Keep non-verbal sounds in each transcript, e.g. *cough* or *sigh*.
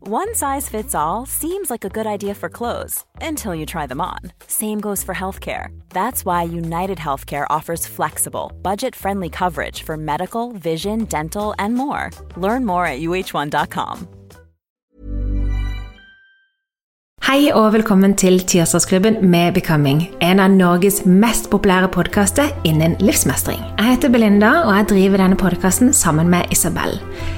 One size fits all seems like a good idea for clothes until you try them on. Same goes for healthcare. That's why United Healthcare offers flexible, budget friendly coverage for medical, vision, dental, and more. Learn more at uh1.com. Hei og velkommen til Tirsdagsklubben med Becoming, en av Norges mest populære podkaster innen livsmestring. Jeg heter Belinda, og jeg driver denne podkasten sammen med Isabel.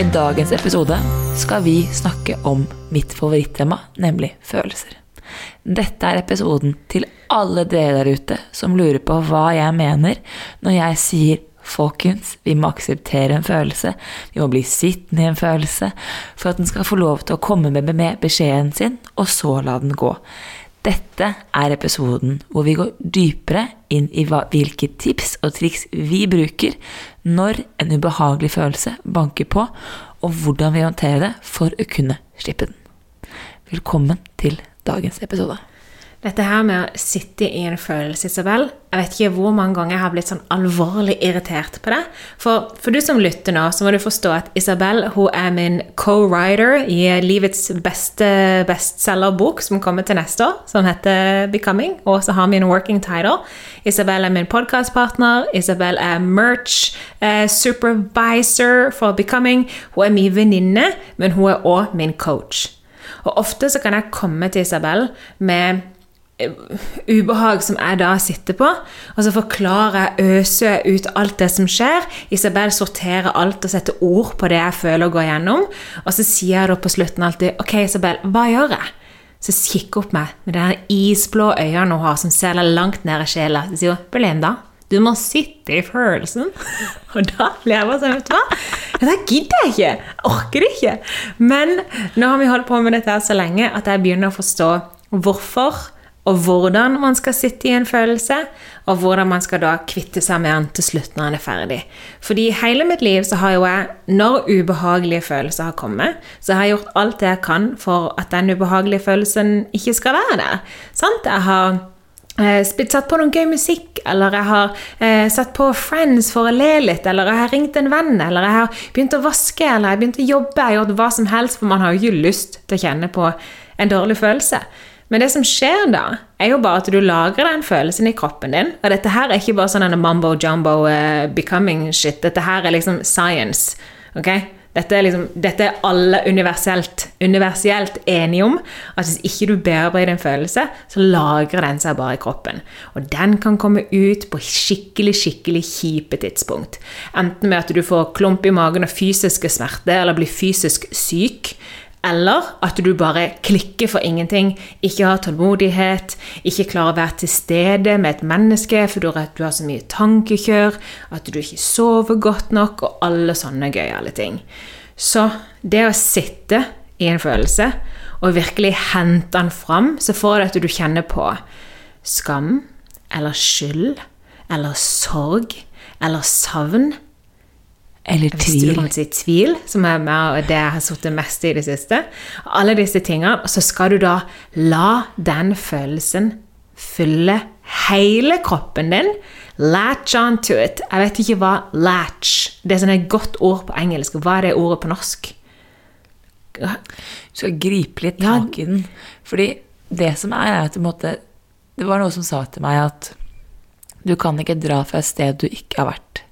I dagens episode skal vi snakke om mitt favorittema, nemlig følelser. Dette er episoden til alle dere der ute som lurer på hva jeg mener når jeg sier folkens, vi må akseptere en følelse, vi må bli sittende i en følelse for at den skal få lov til å komme med beskjeden sin, og så la den gå. Dette er episoden hvor vi går dypere inn i hvilke tips og triks vi bruker når en ubehagelig følelse banker på, og hvordan vi håndterer det for å kunne slippe den. Velkommen til dagens episode. Dette her med å sitte i en følelse, Isabel Jeg vet ikke hvor mange ganger jeg har blitt sånn alvorlig irritert på det. For, for du som lytter nå, så må du forstå at Isabel hun er min co-writer i livets beste bestselgerbok som kommer til neste år, som heter Becoming. Og så har vi en working title. Isabel er min podkastpartner. Isabel er merch eh, supervisor for Becoming. Hun er min venninne, men hun er òg min coach. Og ofte så kan jeg komme til Isabel med ubehag som jeg da sitter på. Og så forklarer jeg, øser jeg ut alt det som skjer. Isabel sorterer alt og setter ord på det jeg føler å gå gjennom. Og så sier jeg da på slutten alltid Ok, Isabel, hva gjør jeg? Så kikker hun opp meg med de isblå øynene hun har, som ser deg langt ned i sjela. Så sier hun Belinda, du må sitte i følelsen. *laughs* Og da blir jeg bare sånn, vet du hva? Det gidder jeg ikke. Jeg orker det ikke. Men nå har vi holdt på med dette så lenge at jeg begynner å forstå hvorfor og hvordan man skal sitte i en følelse, og hvordan man skal da kvitte seg med den til slutt når den er ferdig. Fordi i hele mitt liv så har jo jeg, når ubehagelige følelser har kommet, så har jeg gjort alt det jeg kan for at den ubehagelige følelsen ikke skal være der. Sant? Jeg har eh, satt på noe gøy musikk, eller jeg har eh, satt på Friends for å le litt, eller jeg har ringt en venn, eller jeg har begynt å vaske, eller jeg har begynt å jobbe, jeg har gjort hva som helst, for man har jo ikke lyst til å kjenne på en dårlig følelse. Men det som skjer da, er jo bare at du lagrer den følelsen i kroppen din. Og dette her er ikke bare sånn mambo jumbo uh, becoming shit. Dette her er liksom science. ok? Dette er, liksom, dette er alle universelt, universelt enige om. At hvis ikke du bearbeider en følelse, så lagrer den seg bare i kroppen. Og den kan komme ut på skikkelig, skikkelig kjipe tidspunkt. Enten med at du får klump i magen og fysiske smerter, eller blir fysisk syk. Eller at du bare klikker for ingenting, ikke har tålmodighet, ikke klarer å være til stede med et menneske fordi du har så mye tankekjør, at du ikke sover godt nok, og alle sånne gøyale ting. Så det å sitte i en følelse og virkelig hente den fram, så får det at du kjenner på skam eller skyld eller sorg eller savn. Eller Hvis du tvil. kan si tvil, som er med, og det jeg har sittet mest i det siste. Alle disse tingene. Så skal du da la den følelsen fylle hele kroppen din. Latch onto it. Jeg vet ikke hva latch Det er sånn et godt ord på engelsk. Hva er det ordet på norsk? Du skal gripe litt tak i den. Fordi det som er, er at en Det var noe som sa til meg at du kan ikke dra fra et sted du ikke har vært.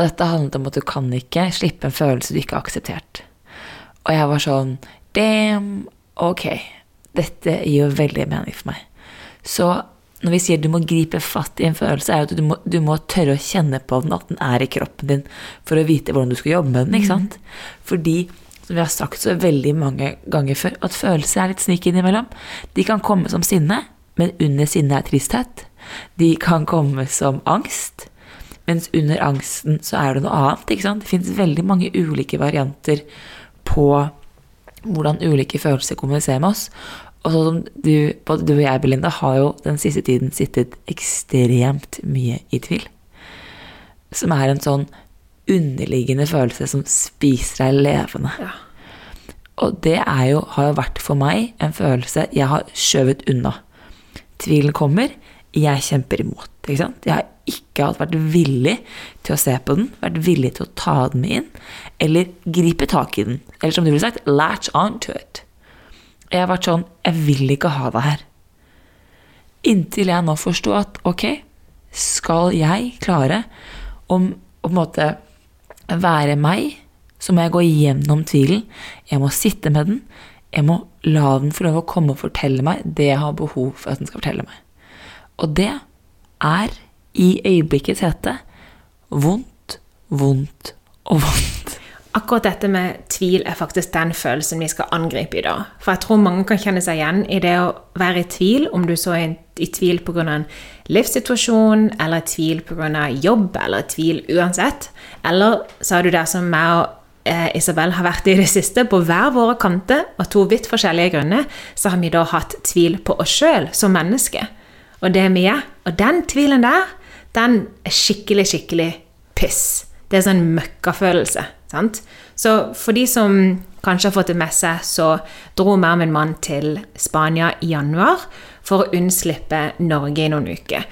Og dette handlet om at du kan ikke slippe en følelse du ikke har akseptert. Og jeg var sånn Damn, ok. Dette gir jo veldig mening for meg. Så når vi sier du må gripe fatt i en følelse, er jo at du må, du må tørre å kjenne på den, at den er i kroppen din, for å vite hvordan du skal jobbe med den. ikke sant? Fordi, som vi har sagt så veldig mange ganger før, at følelser er litt snik innimellom. De kan komme som sinne, men under sinne er tristhet. De kan komme som angst, mens under angsten så er det noe annet. ikke sant? Det finnes veldig mange ulike varianter på hvordan ulike følelser kommuniserer med oss. Og sånn som du, både du og jeg, Belinda, har jo den siste tiden sittet ekstremt mye i tvil. Som er en sånn underliggende følelse som spiser deg levende. Ja. Og det er jo, har jo vært for meg en følelse jeg har skjøvet unna. Tvilen kommer, jeg kjemper imot. Ikke sant? Jeg har ikke alt vært villig til å se på den, vært villig til å ta den med inn, eller gripe tak i den. Eller som du ville sagt, latch on to it. Jeg har vært sånn, jeg vil ikke ha det her. Inntil jeg nå forsto at ok, skal jeg klare å på en måte være meg, så må jeg gå gjennom tvilen. Jeg må sitte med den. Jeg må la den få lov å komme og fortelle meg det jeg har behov for at den skal fortelle meg. Og det er i øyeblikkets hete vondt, vondt og vondt. Akkurat dette med tvil er faktisk den følelsen vi skal angripe i dag. For jeg tror mange kan kjenne seg igjen i det å være i tvil, om du så er i tvil pga. en livssituasjon, eller i tvil pga. jobb, eller i tvil uansett. Eller så er du der som meg og eh, Isabel har vært i det siste, på hver våre kanter, av to vidt forskjellige grunner, så har vi da hatt tvil på oss sjøl som menneske. Og det er mye. Og den tvilen der, den er skikkelig, skikkelig piss. Det er sånn møkkafølelse. Sant? Så for de som kanskje har fått det med seg, så dro meg min mann til Spania i januar for å unnslippe Norge i noen uker.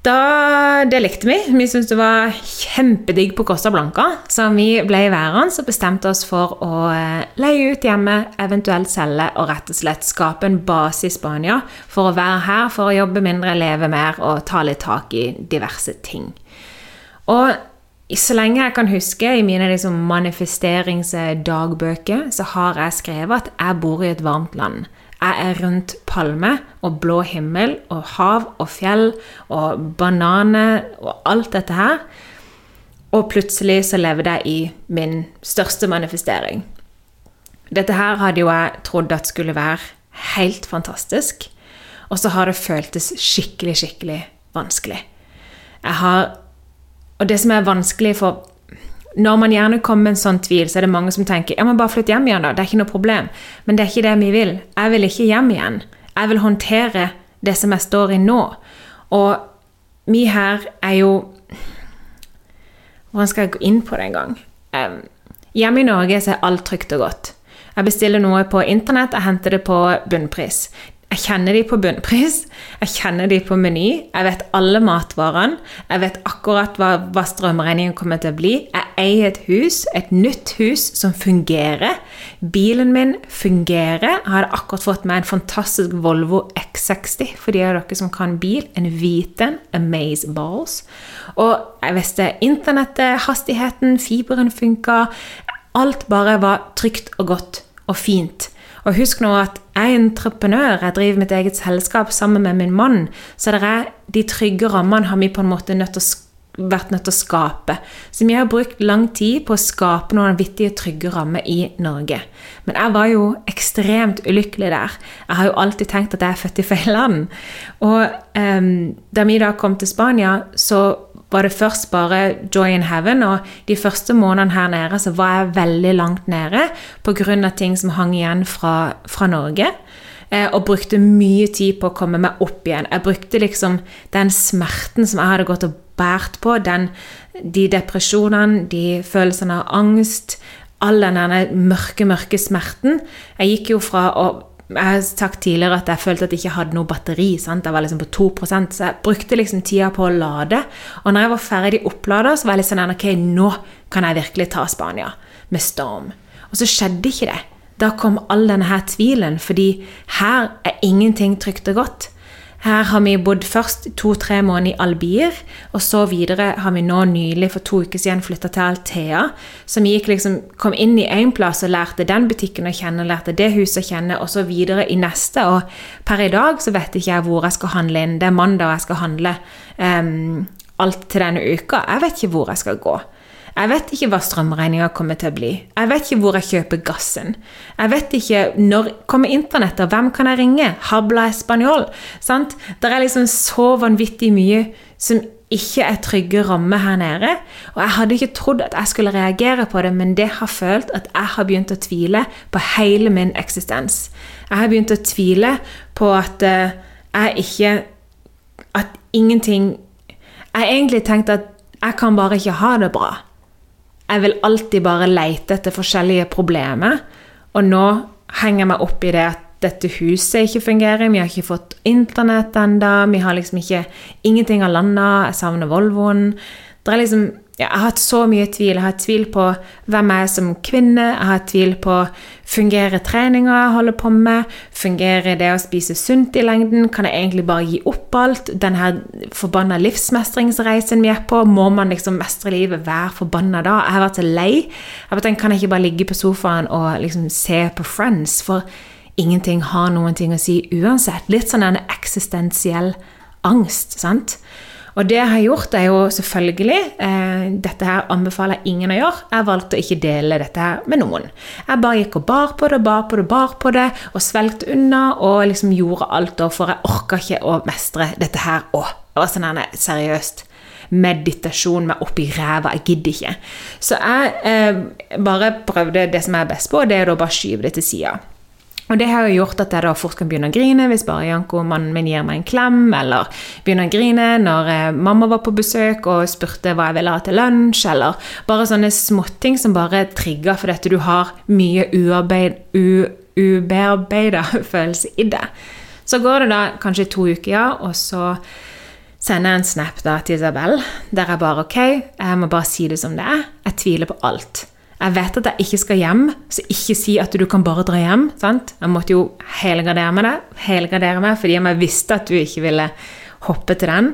Da, det likte vi. Vi syntes det var kjempedigg på Costa Blanca. Så vi ble værende og bestemte oss for å eh, leie ut hjemme, eventuelt selge og rett og slett skape en base i Spania for å være her, for å jobbe mindre, leve mer og ta litt tak i diverse ting. Og så lenge jeg kan huske i mine liksom, manifesteringsdagbøker, så har jeg skrevet at jeg bor i et varmt land. Jeg er rundt palme og blå himmel og hav og fjell og bananer og alt dette her. Og plutselig så levde jeg i min største manifestering. Dette her hadde jo jeg trodd at skulle være helt fantastisk. Og så har det føltes skikkelig, skikkelig vanskelig. Jeg har Og det som er vanskelig for Når man gjerne kommer med en sånn tvil, så er det mange som tenker ja, men bare flytt hjem igjen, da. Det er ikke noe problem. Men det er ikke det vi vil. Jeg vil ikke hjem igjen. Jeg vil håndtere det som jeg står i nå. Og vi her er jo Hvordan skal jeg gå inn på det en gang? Um, hjemme i Norge så er alt trygt og godt. Jeg bestiller noe på internett, jeg henter det på bunnpris. Jeg kjenner de på bunnpris, jeg kjenner de på Meny. Jeg vet alle matvarene. Jeg vet akkurat hva, hva strømregningen kommer til å bli. Jeg eier et hus, et nytt hus som fungerer. Bilen min fungerer. Jeg hadde akkurat fått meg en fantastisk Volvo X60 for de av dere som kan bil. En hvit en. Amaze Balls. Og jeg visste internettet, hastigheten, fiberen funka. Alt bare var trygt og godt og fint. Og husk nå at jeg er entreprenør, jeg driver mitt eget selskap sammen med min mann. Så det er de trygge rammene har vi på en måte nødt til å vært nødt til å skape. Så vi har brukt lang tid på å skape noen vittige, trygge rammer i Norge. Men jeg var jo ekstremt ulykkelig der. Jeg har jo alltid tenkt at jeg er født i feil land. Og um, da vi da kom til Spania, så var det først bare joy in heaven, og de første månedene her nede så var jeg veldig langt nede pga. ting som hang igjen fra, fra Norge. Eh, og brukte mye tid på å komme meg opp igjen. Jeg brukte liksom den smerten som jeg hadde gått og båret på den, de depresjonene, de følelsene av angst, all den mørke, mørke smerten. Jeg gikk jo fra å jeg har sagt tidligere at jeg følte at jeg ikke hadde noe batteri. Sant? Jeg var liksom på 2% så jeg brukte liksom tida på å lade. Og når jeg var ferdig opplada, så var jeg litt sånn Ok, nå kan jeg virkelig ta Spania med storm. Og så skjedde ikke det. Da kom all denne her tvilen, fordi her er ingenting trygt og godt. Her har vi bodd først to-tre måneder i Albir, og så videre har vi nå nylig for to uker siden flytta til Althea. Så vi liksom, kom inn i én plass og lærte den butikken å kjenne, lærte det huset å kjenne, og så videre i neste. Og per i dag så vet ikke jeg hvor jeg skal handle inn. Det er mandag jeg skal handle um, alt til denne uka. Jeg vet ikke hvor jeg skal gå. Jeg vet ikke hva strømregninga kommer til å bli. Jeg vet ikke hvor jeg kjøper gassen. Jeg vet ikke når kommer internettet, hvem kan jeg ringe? Habla espanjol? Sant? Det er liksom så vanvittig mye som ikke er trygge rammer her nede. Og jeg hadde ikke trodd at jeg skulle reagere på det, men det har følt at jeg har begynt å tvile på hele min eksistens. Jeg har begynt å tvile på at uh, jeg ikke At ingenting Jeg egentlig tenkt at jeg kan bare ikke ha det bra. Jeg vil alltid bare leite etter forskjellige problemer. Og nå henger jeg meg opp i det at dette huset ikke fungerer, vi har ikke fått internett ennå, vi har liksom ikke Ingenting har landa, jeg savner Volvoen. Det er liksom jeg har hatt så mye tvil. Jeg har hatt tvil på hvem jeg er som kvinne. Jeg har hatt tvil på fungerer treninga jeg holder på med. Fungerer det å spise sunt i lengden? Kan jeg egentlig bare gi opp alt? Den her forbanna livsmestringsreisen vi er på, må man liksom mestre livet hver forbanna da? Jeg har vært så lei. Jeg har tenkt, Kan jeg ikke bare ligge på sofaen og liksom se på Friends? For ingenting har noen ting å si uansett. Litt sånn en eksistensiell angst. sant? Og det jeg har gjort, er jo selvfølgelig eh, Dette her anbefaler jeg ingen å gjøre. Jeg valgte å ikke dele dette her med noen. Jeg bare gikk og bar på det, bar på det, bar på det, og svelgte unna og liksom gjorde alt, da, for jeg orka ikke å mestre dette her òg. Det var sånn seriøst meditasjon med oppi ræva. Jeg gidder ikke. Så jeg eh, bare prøvde det som jeg er best på, det er å bare skyve det til sida. Og det har jo gjort at jeg da fort kan begynne å grine hvis bare Janko, mannen min, gir meg en klem, eller begynne å grine når eh, mamma var på besøk og spurte hva jeg ville ha til lunsj, eller bare sånne småting som bare trigger fordi at du har mye ubearbeida *laughs* følelse i det. Så går det da kanskje to uker, ja, og så sender jeg en snap da til Isabel der jeg bare Ok, jeg må bare si det som det er. Jeg tviler på alt. Jeg vet at jeg ikke skal hjem, så ikke si at du kan bare dra hjem. Sant? Jeg måtte jo helgardere meg, det, helgardere meg fordi jeg visste at du ikke ville hoppe til den.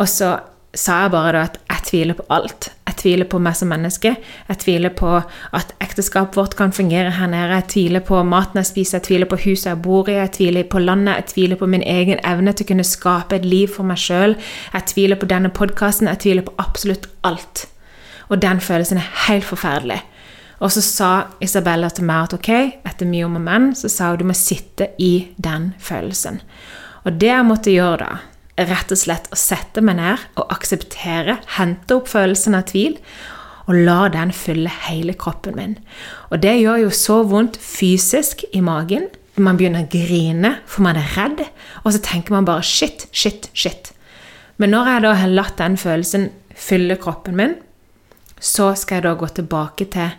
Og så sa jeg bare da at jeg tviler på alt. Jeg tviler på meg som menneske. Jeg tviler på at ekteskapet vårt kan fungere her nede. Jeg tviler på maten jeg spiser, jeg tviler på huset jeg bor i, jeg tviler på landet, jeg tviler på min egen evne til å kunne skape et liv for meg sjøl. Jeg tviler på denne podkasten, jeg tviler på absolutt alt. Og den følelsen er helt forferdelig. Og så sa Isabella til meg at ok, etter mye om og men, så sa hun du må sitte i den følelsen. Og det jeg måtte gjøre da, rett og slett å sette meg ned og akseptere, hente opp følelsen av tvil, og la den fylle hele kroppen min. Og det gjør jo så vondt fysisk i magen. Man begynner å grine, for man er redd. Og så tenker man bare shit, shit, shit. Men når jeg da har latt den følelsen fylle kroppen min, så skal jeg da gå tilbake til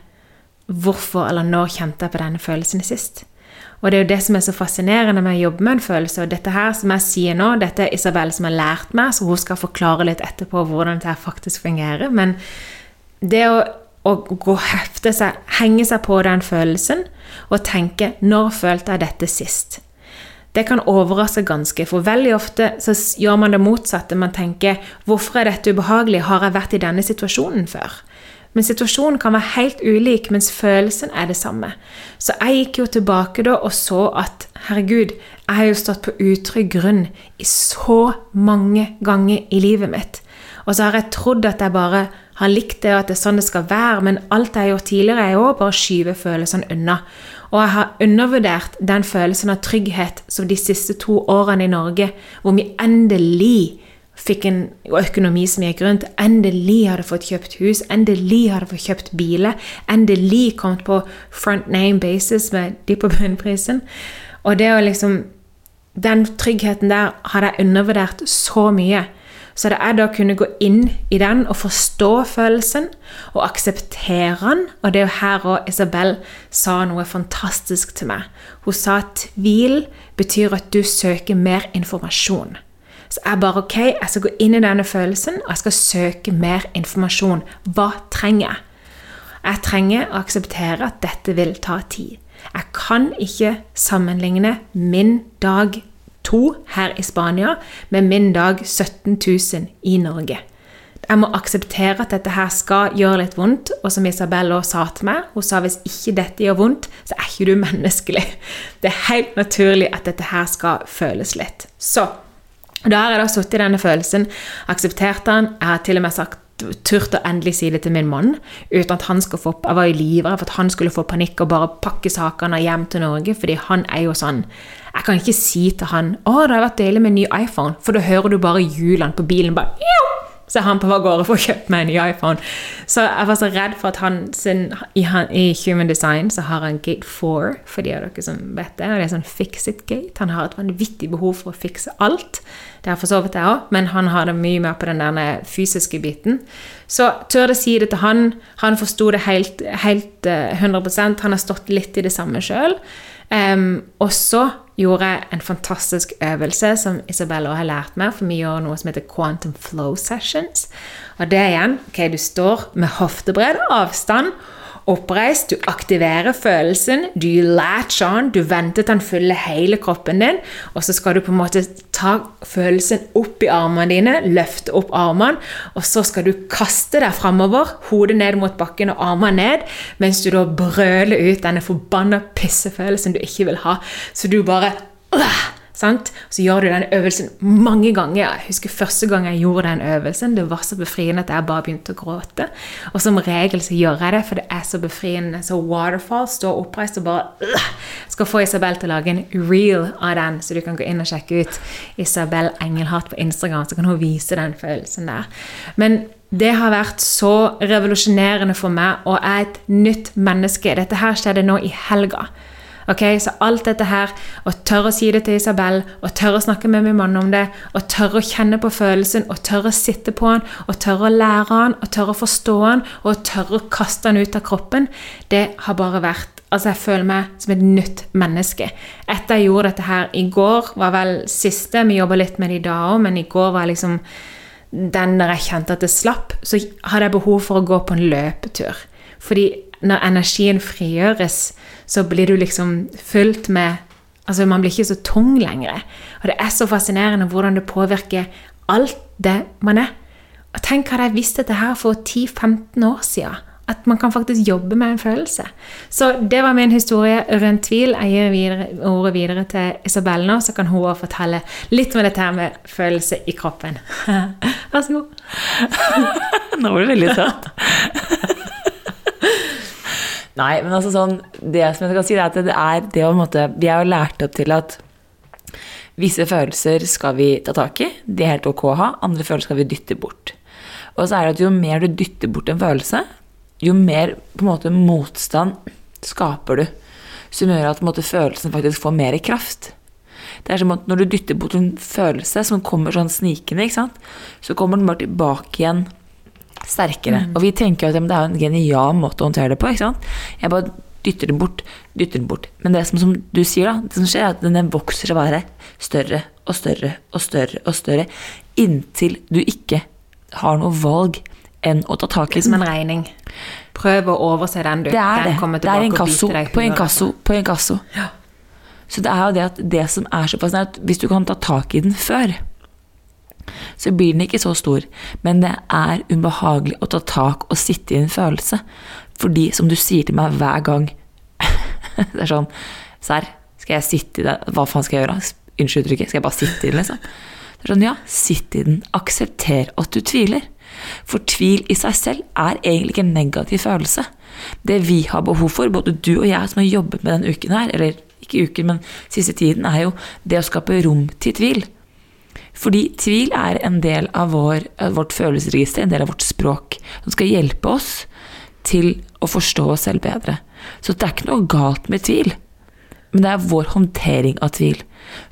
hvorfor eller når kjente jeg på denne følelsen sist? Og det er jo det som er så fascinerende med å jobbe med en følelse. Og dette her som jeg sier nå, dette er Isabel som har lært meg, så hun skal forklare litt etterpå hvordan dette faktisk fungerer. Men det å, å gå hefte seg, henge seg på den følelsen og tenke 'Når følte jeg dette sist?' Det kan overraske ganske, for veldig ofte så gjør man det motsatte. Man tenker 'Hvorfor er dette ubehagelig? Har jeg vært i denne situasjonen før?' Men situasjonen kan være helt ulik, mens følelsen er det samme. Så jeg gikk jo tilbake da og så at herregud, jeg har jo stått på utrygg grunn i så mange ganger i livet mitt. Og så har jeg trodd at jeg bare har likt det, og at det er sånn det skal være, men alt jeg har gjort tidligere, er jo bare å skyve følelsene unna. Og jeg har undervurdert den følelsen av trygghet som de siste to årene i Norge, hvor vi endelig fikk en økonomi som gikk rundt. Endelig hadde fått kjøpt hus, endelig hadde fått kjøpt biler. Endelig kommet på front name basis med de på bunnprisen. Og det å liksom Den tryggheten der hadde jeg undervurdert så mye. Så det er da å kunne gå inn i den og forstå følelsen og akseptere den. Og det er jo her òg Isabel sa noe fantastisk til meg. Hun sa at tvil betyr at du søker mer informasjon. Så jeg bare ok, jeg skal gå inn i denne følelsen og jeg skal søke mer informasjon. Hva trenger jeg? Jeg trenger å akseptere at dette vil ta tid. Jeg kan ikke sammenligne min dag to her i Spania med min dag 17 000 i Norge. Jeg må akseptere at dette her skal gjøre litt vondt, og som Isabel også sa til meg, hun sa hvis ikke dette gjør vondt, så er ikke du *laughs* menneskelig. Det er helt naturlig at dette her skal føles litt. Så da har jeg da sittet i denne følelsen, akseptert den, jeg har til og med sagt turt å endelig si det til min mann, uten at han skal få Jeg var i livredd for at han skulle få panikk og bare pakke sakene hjem til Norge, fordi han er jo sånn. Jeg kan ikke si til han 'Å, det har vært deilig med en ny iPhone', for da hører du bare hjulene på bilen bare så han på vei gårde for å kjøpe meg en ny iPhone. Så jeg var så redd for at han, sin, i, i Human Design så har han gate 4, for de av dere som vet det. og Det er sånn fix it-gate. Han har et vanvittig behov for å fikse alt. Det har for så vidt jeg òg, men han har det mye mer på den der fysiske biten. Så tør jeg si det til han. Han forsto det helt, helt 100 eh, Han har stått litt i det samme sjøl. Um, og så gjorde en fantastisk øvelse som Isabella har lært meg, for vi gjør noe som heter quantum flow sessions. Og det igjen ok, du står med hoftebredd avstand oppreist, du aktiverer følelsen, du latch on, du venter til den fyller hele kroppen din, og så skal du på en måte ta følelsen opp i armene dine, løfte opp armene, og så skal du kaste deg framover, hodet ned mot bakken og armene ned, mens du da brøler ut denne forbanna pissefølelsen du ikke vil ha. Så du bare øh, Sant? Så gjør du den øvelsen mange ganger. Jeg husker første gang jeg gjorde den øvelsen. Det var så befriende at jeg bare begynte å gråte. Og som regel så gjør jeg det, for det er så befriende. Så waterfall, står oppreist og bare øh, Skal få Isabel til å lage en reel av den, så du kan gå inn og sjekke ut Isabel Engelhardt på Instagram, så kan hun vise den følelsen der. Men det har vært så revolusjonerende for meg, og jeg er et nytt menneske. Dette her skjedde nå i helga. Ok, Så alt dette her, å tørre å si det til Isabel, å tørre å snakke med min mann om det, å tørre å kjenne på følelsen, å tørre å sitte på den, å tørre å lære den, å tørre å forstå den, og å tørre å kaste den ut av kroppen, det har bare vært Altså, jeg føler meg som et nytt menneske. Etter jeg gjorde dette her i går, var vel siste Vi jobba litt med det i dag òg, men i går var liksom den der jeg kjente at det slapp, så hadde jeg behov for å gå på en løpetur. Fordi når energien frigjøres, så blir du liksom fylt med Altså, man blir ikke så tung lenger. Og det er så fascinerende hvordan det påvirker alt det man er. Og tenk hadde jeg visst dette her for 10-15 år siden. At man kan faktisk jobbe med en følelse. Så det var min historie rundt tvil. Jeg gir videre, ordet videre til Isabel nå, så kan hun også fortelle litt med dette her med følelse i kroppen. *laughs* Vær så god. *laughs* nå var du veldig søt. *laughs* Nei, men altså sånn Det som jeg kan si, er at det er det å måte, Vi er jo lært opp til at visse følelser skal vi ta tak i. De er helt ok å ha. Andre følelser skal vi dytte bort. Og så er det at jo mer du dytter bort en følelse, jo mer på en måte motstand skaper du. Som gjør at måte, følelsen faktisk får mer kraft. Det er som at når du dytter bort en følelse som kommer sånn snikende, så kommer den bare tilbake igjen sterkere. Mm. Og vi tenker at det er en genial måte å håndtere det på. Jeg bare dytter den bort, dytter den bort. Men det som, som du sier, da, det som skjer, er at den vokser å være større og større og større og større inntil du ikke har noe valg enn å ta tak i den. Som en regning. Prøv å overse den, du. Det er det. Det er inkasso på inkasso på inkasso. Ja. Så det er jo det at det som er så fascinerende, at hvis du kan ta tak i den før så blir den ikke så stor. Men det er ubehagelig å ta tak og sitte i en følelse. Fordi, som du sier til meg hver gang *laughs* Det er sånn Serr, skal jeg sitte i det? Hva faen skal jeg gjøre? Unnskyld uttrykket. Skal jeg bare sitte i den, liksom? Det er sånn, ja, sitt i den. Aksepter at du tviler. For tvil i seg selv er egentlig ikke en negativ følelse. Det vi har behov for, både du og jeg som har jobbet med denne uken her, eller ikke uken, men siste tiden, er jo det å skape rom til tvil. Fordi tvil er en del av vår, vårt følelsesregister, en del av vårt språk, som skal hjelpe oss til å forstå oss selv bedre. Så det er ikke noe galt med tvil, men det er vår håndtering av tvil.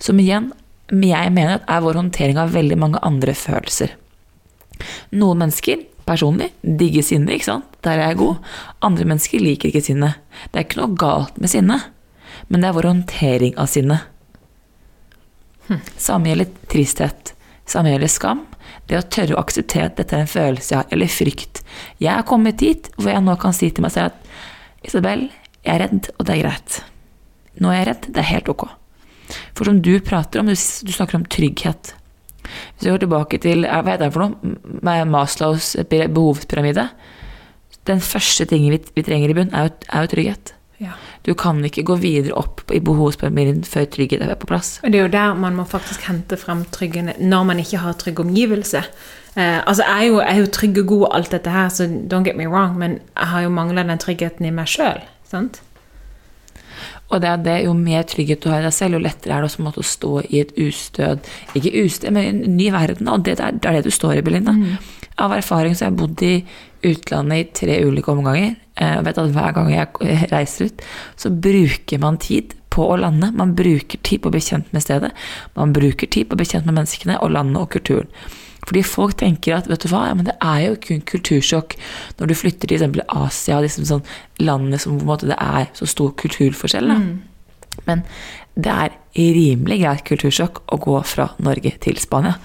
Som igjen, jeg mener at er vår håndtering av veldig mange andre følelser. Noen mennesker, personlig, digger sinne, ikke sant? Der er jeg god. Andre mennesker liker ikke sinne. Det er ikke noe galt med sinne, men det er vår håndtering av sinne. Samme gjelder tristhet. Samme gjelder skam. Det å tørre å akseptere at dette er en følelse jeg har, eller frykt. Jeg er kommet dit hvor jeg nå kan si til meg selv at Isabel, jeg er redd, og det er greit. Nå er jeg redd, det er helt ok. For som du prater om, du, snakker om trygghet. Hvis vi går tilbake til hva heter det for noe, Maslows behovspyramide Den første tingen vi trenger i bunn, er jo, er jo trygghet. Ja. Du kan ikke gå videre opp i behovspyramiden før trygghet er på plass. Og det er jo der man må faktisk hente frem tryggene når man ikke har trygg omgivelse. Eh, altså, jeg er, jo, jeg er jo trygg og god og alt dette her, så don't get me wrong, men jeg har jo mangla den tryggheten i meg sjøl. Og det er det, jo mer trygghet du har i deg selv, jo lettere er det også måte å stå i et ustød Ikke ustød, men i en ny verden. Og det, er, det du står i, Belinda. Av erfaring så har jeg bodd i utlandet i tre ulike omganger. Eh, Jeg vet at Hver gang jeg *laughs* reiser ut, så bruker man tid på å lande. Man bruker tid på å bli kjent med stedet. Man bruker tid på å bli kjent med menneskene og landet og kulturen. Fordi folk tenker at vet du hva, ja, men det er jo kun kultursjokk når du flytter til eksempel Asia, liksom sånn landene som på en måte det er så stor kulturforskjell. Da. Men det er rimelig greit kultursjokk å gå fra Norge til Spania.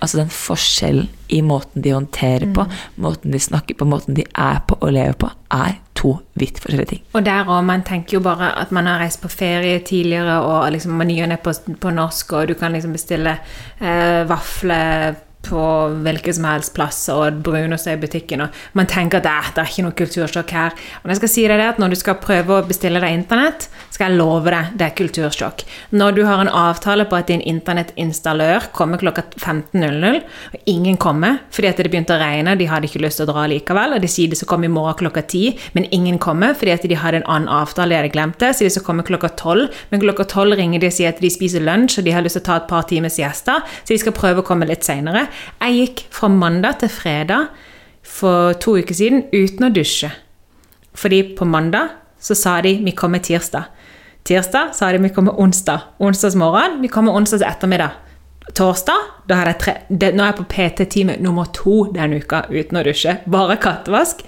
Altså den forskjellen i måten de håndterer på, måten de snakker på, måten de er på og lever på, er to vidt forskjellige ting. Og der òg, man tenker jo bare at man har reist på ferie tidligere, og liksom menyen er på, på norsk, og du kan liksom bestille eh, vafler på hvilken som helst plass og brunost i butikken, og man tenker at det, det er ikke noe kultursjokk her. Men jeg skal si deg det at når du skal prøve å bestille deg internett, skal jeg love deg, det er kultursjokk. Når du har en avtale på at din internettinstallør kommer klokka 15.00, og ingen kommer fordi at det begynte å regne, de hadde ikke lyst til å dra likevel, og de sier de skal komme i morgen klokka 10, men ingen kommer fordi at de hadde en annen avtale, de hadde glemt det, så de skal komme klokka 12, men klokka 12 ringer de og sier at de spiser lunsj, og de har lyst til å ta et par timers gjester, så de skal prøve å komme litt senere. Jeg gikk fra mandag til fredag for to uker siden uten å dusje. Fordi på mandag så sa de vi kommer tirsdag. Tirsdag sa de vi kommer onsdag. Onsdags morgen vi kommer onsdags ettermiddag. Torsdag da hadde jeg tre, det, Nå er jeg på PT-time nummer to denne uka uten å dusje. Bare kattevask.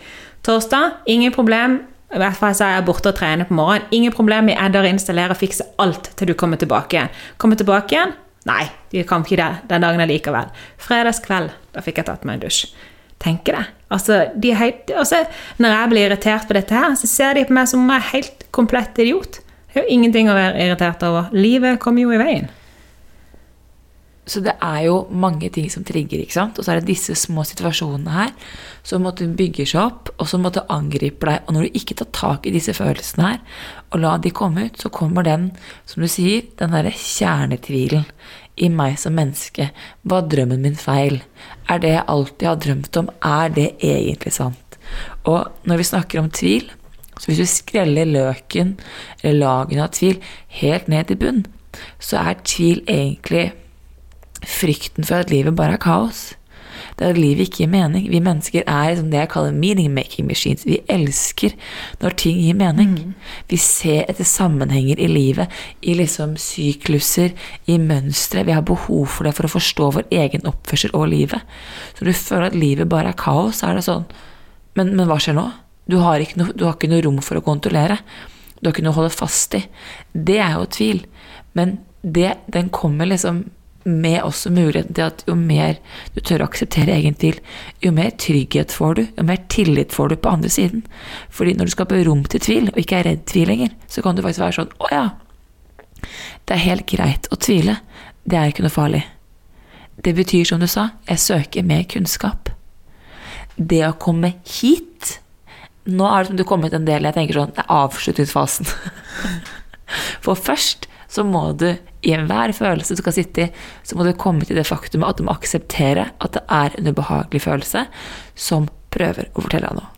Torsdag ingen problem. Hvert fall så er jeg borte og trener på morgenen. Ingen problem, vi er der og installerer og fikser alt til du kommer tilbake igjen. Kommer tilbake igjen? Nei, de kan ikke det den dagen allikevel. Fredagskveld, da fikk jeg tatt meg en dusj. Tenker det. Altså, de er helt, altså, når jeg blir irritert på dette her, så ser de på meg som om jeg er helt komplett idiot. Det er jo ingenting å være irritert over. Livet kommer jo i veien. Så det er jo mange ting som trigger, ikke sant? Og så er det disse små situasjonene her som måtte bygge seg opp, og som måtte angripe deg. Og når du ikke tar tak i disse følelsene her, og la de komme ut, så kommer den, som du sier, den derre kjernetvilen i meg som menneske. Var drømmen min feil? Er det jeg alltid har drømt om, er det egentlig sant? Og når vi snakker om tvil, så hvis du skreller løken, eller lagene av tvil, helt ned til bunn, så er tvil egentlig frykten for at livet bare er kaos. Det er at livet ikke gir mening. Vi mennesker er liksom det jeg kaller meaning-making machines. Vi elsker når ting gir mening. Vi ser etter sammenhenger i livet, i liksom sykluser, i mønstre. Vi har behov for det for å forstå vår egen oppførsel og livet. Så når du føler at livet bare er kaos, så er det sånn Men, men hva skjer nå? Du har, ikke noe, du har ikke noe rom for å kontrollere. Du har ikke noe å holde fast i. Det er jo tvil. Men det, den kommer liksom med også muligheten til at jo mer du tør å akseptere egen tvil, jo mer trygghet får du, jo mer tillit får du på andre siden. Fordi når du skaper rom til tvil, og ikke er redd tvil lenger, så kan du faktisk være sånn Å ja, det er helt greit å tvile. Det er ikke noe farlig. Det betyr, som du sa, jeg søker mer kunnskap. Det å komme hit Nå er det som du har kommet en del jeg tenker sånn, det er avslutningsfasen. *laughs* For først så må du i enhver følelse du skal sitte i, så må du komme til det faktumet at du må akseptere at det er en ubehagelig følelse som prøver å fortelle deg noe.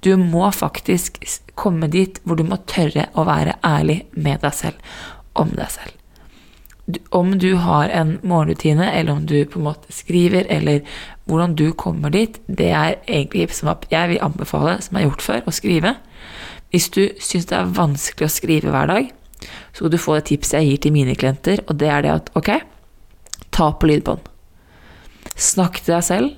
Du må faktisk komme dit hvor du må tørre å være ærlig med deg selv om deg selv. Om du har en morgenrutine, eller om du på en måte skriver, eller hvordan du kommer dit, det er egentlig som jeg vil anbefale, som jeg har gjort før, å skrive. Hvis du syns det er vanskelig å skrive hver dag, så du få det tipset jeg gir til mine klienter, og det er det at ok, ta på lydbånd. Snakk til deg selv.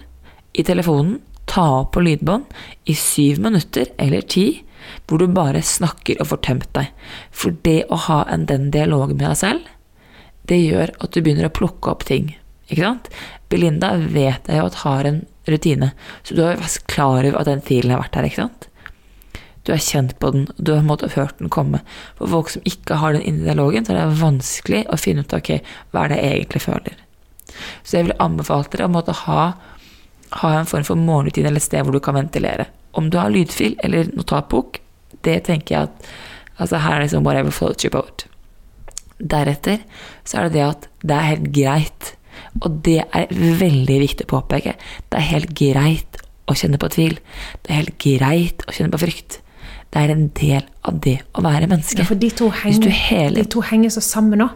i telefonen, ta på lydbånd i syv minutter eller ti, hvor du bare snakker og får tømt deg. For det å ha en, den dialogen med deg selv, det gjør at du begynner å plukke opp ting. Ikke sant? Belinda vet jeg jo at har en rutine, så du har vært klar over at den filen har vært her, ikke sant? Du har kjent på den, du har måttet hørt den komme. For folk som ikke har den indre dialogen, så er det vanskelig å finne ut ok, hva er det jeg egentlig føler. Så jeg vil anbefale dere å måtte ha, ha en form for morgenrutine eller et sted hvor du kan ventilere. Om du har lydfil eller notatbok, det tenker jeg at altså her er liksom whatever floats your boat. Deretter så er det det at det er helt greit, og det er veldig viktig å påpeke, det er helt greit å kjenne på tvil. Det er helt greit å kjenne på frykt. Det er en del av det å være menneske. Ja, for de to, Hvis du henger, hele de to henger så sammen nå.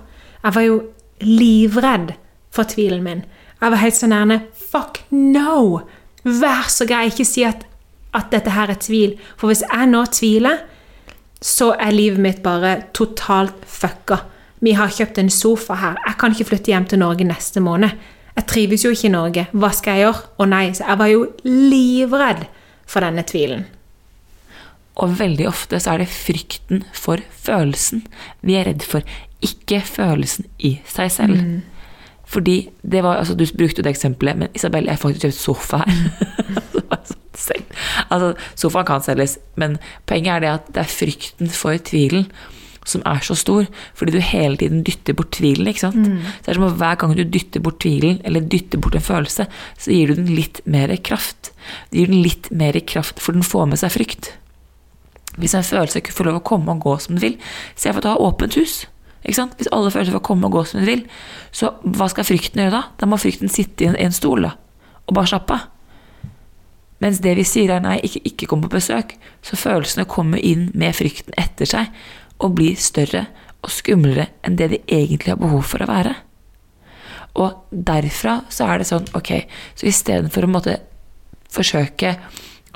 Jeg var jo livredd for tvilen min. Jeg var helt så nærme Fuck no! Vær så grei, ikke si at, at dette her er tvil. For hvis jeg nå tviler, så er livet mitt bare totalt fucka. Vi har kjøpt en sofa her. Jeg kan ikke flytte hjem til Norge neste måned. Jeg trives jo ikke i Norge. Hva skal jeg gjøre? Å nei, så jeg var jo livredd for denne tvilen. Og veldig ofte så er det frykten for følelsen vi er redd for, ikke følelsen i seg selv. Fordi det var, altså Du brukte jo det eksempelet, men Isabel, jeg har faktisk kjøpt sofa her. *laughs* Sånn altså, Sofaen kan selges, men poenget er det at det er frykten for tvilen som er så stor, fordi du hele tiden dytter bort tvilen. ikke sant? Så det er som om Hver gang du dytter bort tvilen, eller dytter bort en følelse, så gir du den litt mer kraft. Du gir den litt mer kraft, for den får med seg frykt. Hvis en følelse ikke får lov å komme og gå som den vil, se for å ha åpent hus. Hvis alle følelser får komme og gå som de vil, så hva skal frykten gjøre da? Da må frykten sitte i en, en stol da, og bare slappe av. Mens det vi sier er nei, ikke, ikke kom på besøk, så følelsene kommer inn med frykten etter seg og blir større og skumlere enn det de egentlig har behov for å være. Og derfra så er det sånn, ok, så istedenfor å måtte forsøke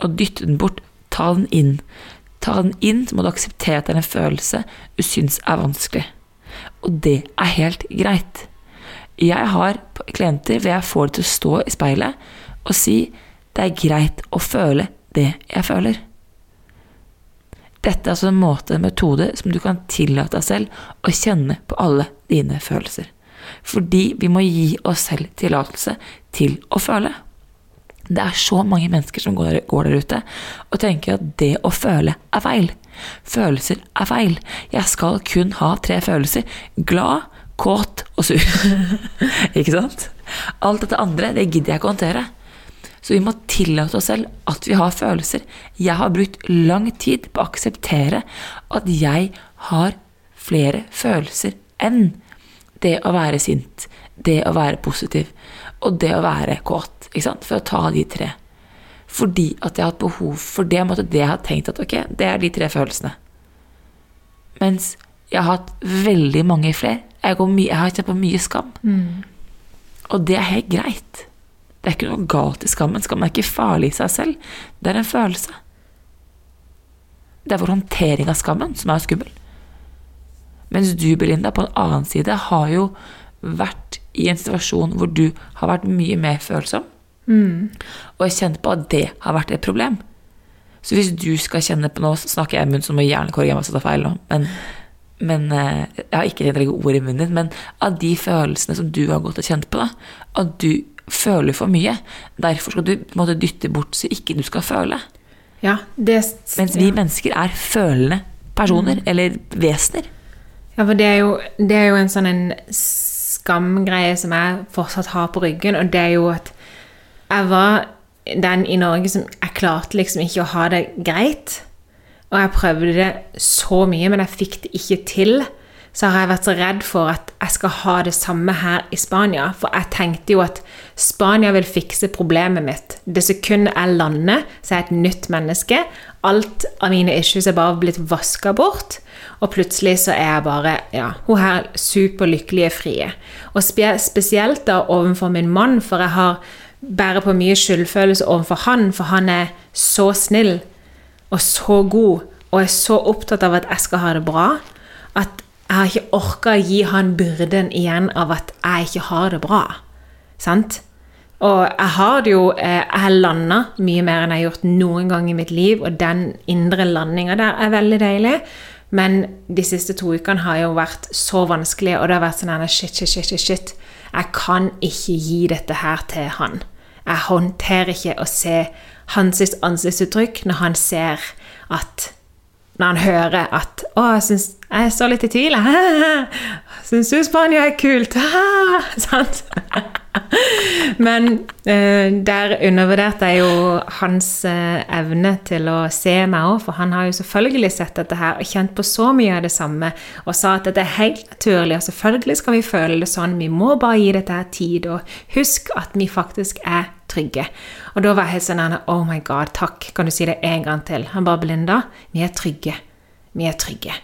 å dytte den bort, ta den inn. Ta den inn, så må du akseptere at det er en følelse du syns er vanskelig. Og det er helt greit. Jeg har klienter hvor jeg får det til å stå i speilet og si det er greit å føle det jeg føler. Dette er altså en måte, en metode, som du kan tillate deg selv å kjenne på alle dine følelser. Fordi vi må gi oss selv tillatelse til å føle. Det er så mange mennesker som går, går der ute og tenker at det å føle er feil. Følelser er feil. Jeg skal kun ha tre følelser. Glad, kåt og sur. *laughs* ikke sant? Alt dette andre, det gidder jeg ikke å håndtere. Så vi må tillate oss selv at vi har følelser. Jeg har brukt lang tid på å akseptere at jeg har flere følelser enn det å være sint, det å være positiv og det å være kåt. Ikke sant? For å ta de tre. Fordi at jeg har hatt behov for det. måtte det jeg har tenkt at ok, det er de tre følelsene. Mens jeg har hatt veldig mange flere. Jeg, jeg har kjent på mye skam. Og det er helt greit. Det er ikke noe galt i skammen. Skam er ikke farlig i seg selv. Det er en følelse. Det er vår håndtering av skammen som er skummel. Mens du, Belinda, på en annen side har jo vært i en situasjon hvor du har vært mye mer følsom, og har kjent på at det har vært et problem. Så hvis du skal kjenne på Nå snakker jeg i munnen, så må jeg gjerne korrigere meg hvis jeg tar feil nå, men, men eh, jeg har ikke legge ord i munnen din, men av de følelsene som du har gått og kjent på, da, at du føler for mye, derfor skal du måtte dytte bort så ikke du skal føle. Ja, det Mens vi mennesker er følende personer, eller vesener. Ja, for det er jo, det er jo en sånn en skamgreie som jeg fortsatt har på ryggen, og det er jo at jeg var den i Norge som Jeg klarte liksom ikke å ha det greit. Og jeg prøvde det så mye, men jeg fikk det ikke til. Så har jeg vært så redd for at jeg skal ha det samme her i Spania. For jeg tenkte jo at Spania vil fikse problemet mitt. Det sekundet jeg lander, så er jeg et nytt menneske. Alt av mine issues er bare blitt vaska bort. Og plutselig så er jeg bare ja, hun her superlykkelige frie. Og spe spesielt da overfor min mann, for jeg har bærer på mye skyldfølelse overfor han, for han er så snill og så god og er så opptatt av at jeg skal ha det bra, at jeg har ikke orka å gi han byrden igjen av at jeg ikke har det bra. Sant? Og jeg har det jo eh, Jeg har landa mye mer enn jeg har gjort noen gang i mitt liv, og den indre landinga der er veldig deilig. Men de siste to ukene har jo vært så vanskelig, og det har vært sånn shit, shit, shit, shit. Jeg kan ikke gi dette her til han. Jeg håndterer ikke å se hans ansiktsuttrykk når han ser at Når han hører at 'Å, jeg, synes, jeg står litt i tvil. *laughs* Syns du Spania er kult?' *laughs* Sant? *laughs* Men eh, der undervurderte jeg jo hans eh, evne til å se meg òg, for han har jo selvfølgelig sett dette her og kjent på så mye av det samme og sa at dette er helt naturlig, og selvfølgelig skal vi føle det sånn, vi må bare gi dette her tid, og husk at vi faktisk er trygge. Og da var jeg sånn Oh my God, takk. Kan du si det en gang til? Han bare Belinda, vi er trygge. Vi er trygge.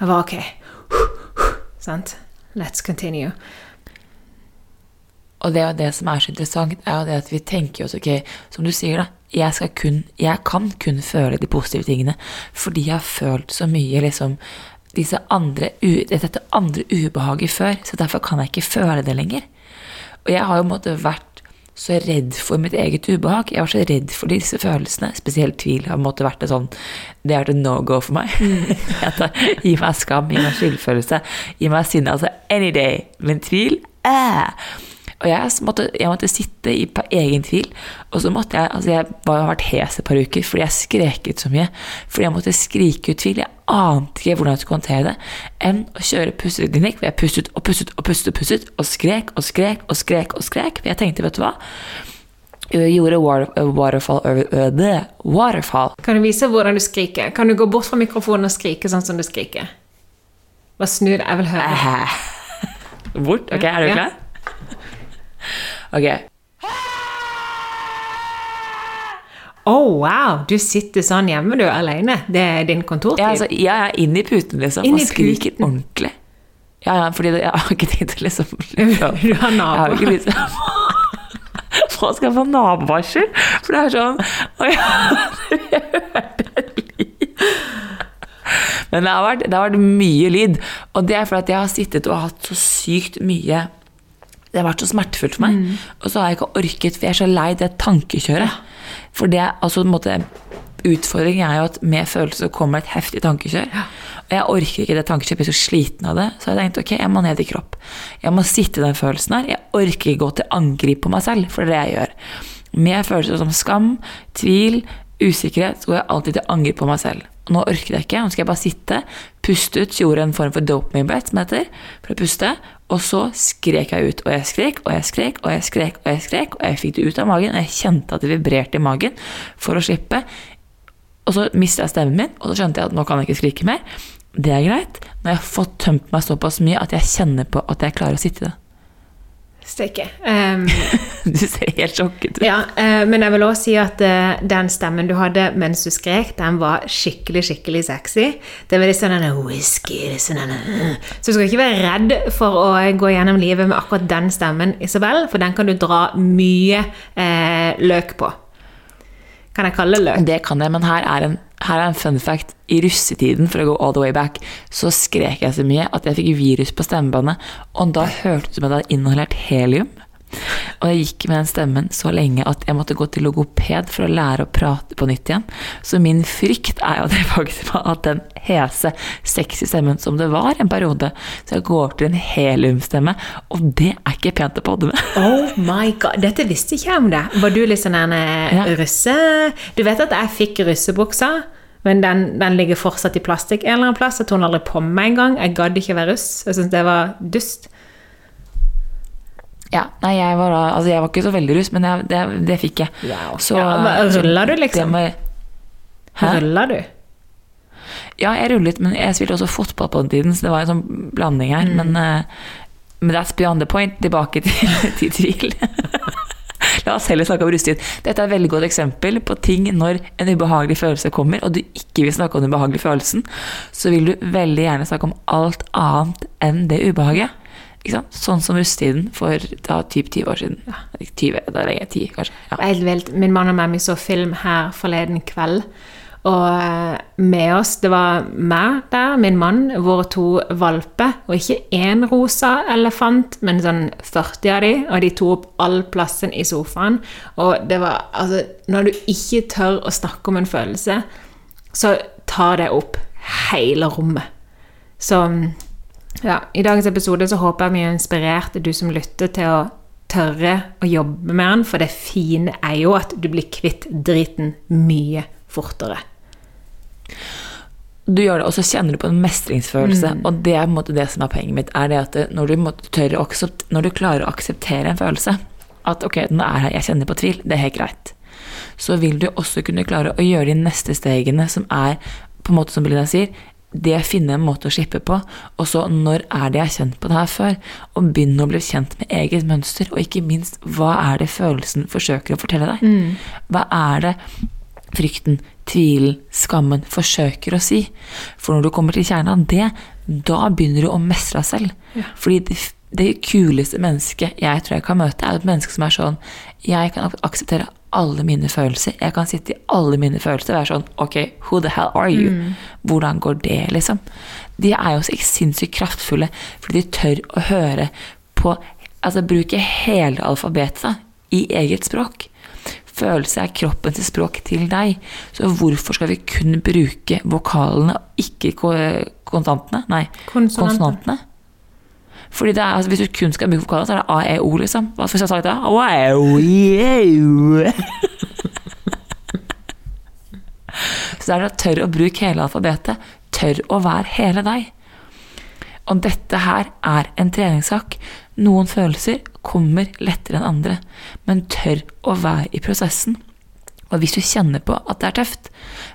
Jeg var ok. Sant? Let's continue. Og det er det som er så interessant, er jo det at vi tenker oss ok, som du sier, da. Jeg, skal kun, jeg kan kun føle de positive tingene fordi jeg har følt så mye liksom disse andre, dette andre ubehaget før, så derfor kan jeg ikke føle det lenger. Og jeg har jo måtte vært så redd for mitt eget ubehag. Jeg var så redd for disse følelsene. Spesielt tvil har måtte vært det sånn Det vært en no go for meg. Mm. *laughs* gi meg skam, gi meg skyldfølelse, gi meg sinne. Altså any day. Men tvil eh. Og jeg måtte, jeg måtte, sitte i egen tvil. Og så måtte jeg altså Jeg har vært hes et par uker fordi jeg skreket så mye. Fordi jeg måtte skrike ut tvil. Jeg ante ikke hvordan jeg skulle håndtere det enn å kjøre pusteklinikk, hvor jeg pustet og pustet og pustet og pustet og skrek og skrek og skrek og skrek. For jeg tenkte, vet du hva jeg gjorde waterfall over det. Waterfall. Kan du vise hvordan du skriker? Kan du gå bort fra mikrofonen og skrike sånn som du skriker? Bare snu deg, jeg vil høre. Bort? Ok, er du klar? Ok. Oh, wow! Du sitter sånn hjemme, du, alene. Det er din kontortid? Ja, altså, jeg er inne i puten, liksom, Inn og skriker puten. ordentlig. Ja, ja, fordi det, jeg har ikke tid til liksom *laughs* Du har nabo. Jeg har ikke lyst til *laughs* Hva skal jeg få nabovarsel? For det er sånn Å ja, jeg hørte lyd. Men det har, vært, det har vært mye lyd. Og det er fordi jeg har sittet og hatt så sykt mye Det har vært så smertefullt for meg. Og så har jeg ikke orket, for jeg er så lei det tankekjøret. For det altså måte Utfordringen er jo at med følelser kommer et heftig tankekjør. Og jeg orker ikke det tankekjøret, jeg blir så sliten av det. Så jeg tenkte ok, jeg må ned i kropp. Jeg må sitte i den følelsen her. Jeg orker ikke gå til angrep på meg selv, for det er det jeg gjør. Med følelser som skam, tvil, usikkerhet, så går jeg alltid til angrep på meg selv. Og nå orker jeg ikke, nå skal jeg bare sitte, puste ut, gjorde en form for dopamine-brett, som heter, for å puste, og så skrek jeg ut. Og jeg skrek, og jeg skrek, og jeg skrek, og jeg skrek, og jeg fikk det ut av magen, og jeg kjente at det vibrerte i magen for å slippe. Og så mistet jeg stemmen min, og så skjønte jeg at nå kan jeg ikke skrike mer. Det er greit. Når jeg har fått tømt meg såpass mye at jeg kjenner på at jeg klarer å sitte i det. Steike. Um, *laughs* Du ser helt sjokket ut. ja, eh, men jeg vil også si at eh, den stemmen du hadde mens du skrek, den var skikkelig, skikkelig sexy. Det var litt sånn denne whisky sånn. Så du skal ikke være redd for å gå gjennom livet med akkurat den stemmen, Isabel, for den kan du dra mye eh, løk på. Kan jeg kalle det løk? Det kan jeg, men her er, en, her er en fun fact. I russetiden, for å gå all the way back, så skrek jeg så mye at jeg fikk virus på stemmebåndet, og da hørtes det ut som jeg hadde inhalert helium. Og jeg gikk med den stemmen så lenge at jeg måtte gå til logoped for å lære å prate på nytt igjen. Så min frykt er jo *laughs* det faktisk at den hese, sexy stemmen som det var en periode, så jeg går til en heliumstemme, og det er ikke pent å podde med. *laughs* Oh my god, Dette visste ikke jeg om det. Var du litt sånn en eh, Ja. russe... Du vet at jeg fikk russebuksa, men den, den ligger fortsatt i plastikk en eller annen plass. Jeg tok den aldri på meg engang. Jeg gadd ikke være russ. Jeg syntes det var dust. Ja, nei, jeg var, altså jeg var ikke så veldig russ, men jeg, det, det fikk jeg. Wow. Så, Ja, men ruller du, liksom? Hæ? Ruller du? Ja, jeg rullet, men jeg spilte også fotball på den tiden, så det var en sånn blanding her. Mm. Men, uh, men that's beyond the point. Tilbake til, *laughs* til tvil. La oss heller snakke om russetid. Dette er et veldig godt eksempel på ting når en ubehagelig følelse kommer, og du ikke vil snakke om den ubehagelige følelsen, så vil du veldig gjerne snakke om alt annet enn det ubehaget. Sånn som russetiden for da, typ 20 år siden. Ja, 20, da er jeg 10 kanskje. Ja. Helt vilt. Min mann og meg så film her forleden kveld. Og eh, med oss, det var meg der, min mann, våre to valper. Og ikke én rosa elefant, men sånn 40 av de, og de tok opp all plassen i sofaen. Og det var altså Når du ikke tør å snakke om en følelse, så tar det opp hele rommet. Så ja, i dagens episode så håper jeg vi har inspirert du som lytter, til å tørre å jobbe med den, for det fine er jo at du blir kvitt driten mye fortere. Du gjør det, og så kjenner du på en mestringsfølelse. Mm. Og det er på en måte det som er poenget mitt. er det at Når du, tør å når du klarer å akseptere en følelse At ok, den er her, jeg kjenner på tvil, det er helt greit. Så vil du også kunne klare å gjøre de neste stegene, som er på en måte som Belinda sier, det finne en måte å slippe på, og så når er det jeg har kjent på det her før? Og begynne å bli kjent med eget mønster, og ikke minst hva er det følelsen forsøker å fortelle deg? Mm. Hva er det frykten, tvilen, skammen forsøker å si? For når du kommer til kjernen av det, da begynner du å mestre deg selv. Ja. Fordi det, det kuleste mennesket jeg tror jeg kan møte, er et menneske som er sånn Jeg kan akseptere alle mine følelser. Jeg kan sitte i alle mine følelser og være sånn Ok, who the hell are you? Mm. Hvordan går det, liksom? De er jo så sinnssykt kraftfulle fordi de tør å høre på Altså bruke hele alfabetet i eget språk. Følelse er kroppens språk til deg. Så hvorfor skal vi kun bruke vokalene ikke konsonantene? Nei, konsonantene. Fordi det er, altså, Hvis du kun skal bruke vokaler, så er det A-E-O, liksom. Hva skal jeg sagt det? Så det er å tørre å bruke hele alfabetet. Tør å være hele deg. Og dette her er en treningssak. Noen følelser kommer lettere enn andre, men tør å være i prosessen. Og hvis du kjenner på at det er tøft,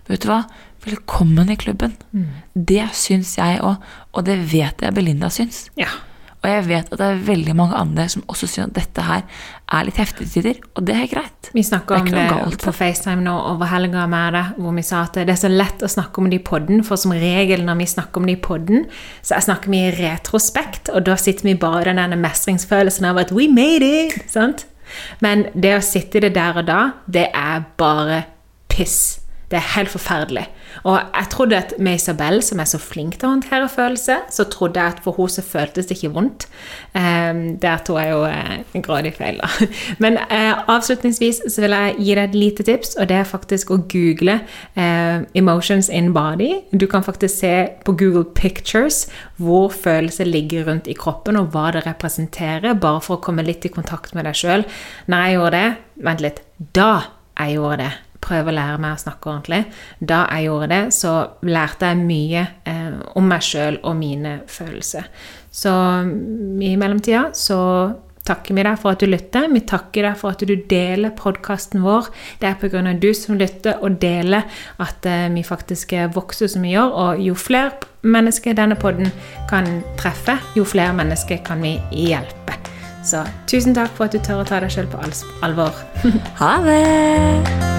vet du hva? Velkommen i klubben. Mm. Det syns jeg òg, og det vet jeg Belinda syns. Ja. Og jeg vet at det er veldig mange andre som også syns at dette her er litt heftig til tider, og det er greit. Vi snakka om det, det på FaceTime nå over helga med det, hvor vi sa at det er så lett å snakke om det i podden, for som regel når vi snakker om det i podden, så snakker vi i retrospekt, og da sitter vi bare i den mestringsfølelsen av at we made it! sant? Men det å sitte i det der og da, det er bare piss. Det er helt forferdelig. Og jeg trodde at med Isabel, som er så flink til å håndtere følelser, så trodde jeg at for henne så føltes det ikke vondt. Um, der tror jeg jo uh, grådig feil, da. *laughs* Men uh, avslutningsvis så vil jeg gi deg et lite tips, og det er faktisk å google uh, 'emotions in body'. Du kan faktisk se på Google Pictures hvor følelser ligger rundt i kroppen, og hva det representerer, bare for å komme litt i kontakt med deg sjøl. Når jeg gjorde det Vent litt. Da jeg gjorde det prøve å lære meg å snakke ordentlig. Da jeg gjorde det, så lærte jeg mye eh, om meg sjøl og mine følelser. Så i mellomtida så takker vi deg for at du lytter. Vi takker deg for at du deler podkasten vår. Det er pga. du som lytter og deler at eh, vi faktisk vokser som vi gjør. Og jo flere mennesker denne podden kan treffe, jo flere mennesker kan vi hjelpe. Så tusen takk for at du tør å ta deg sjøl på alvor. *laughs* ha det!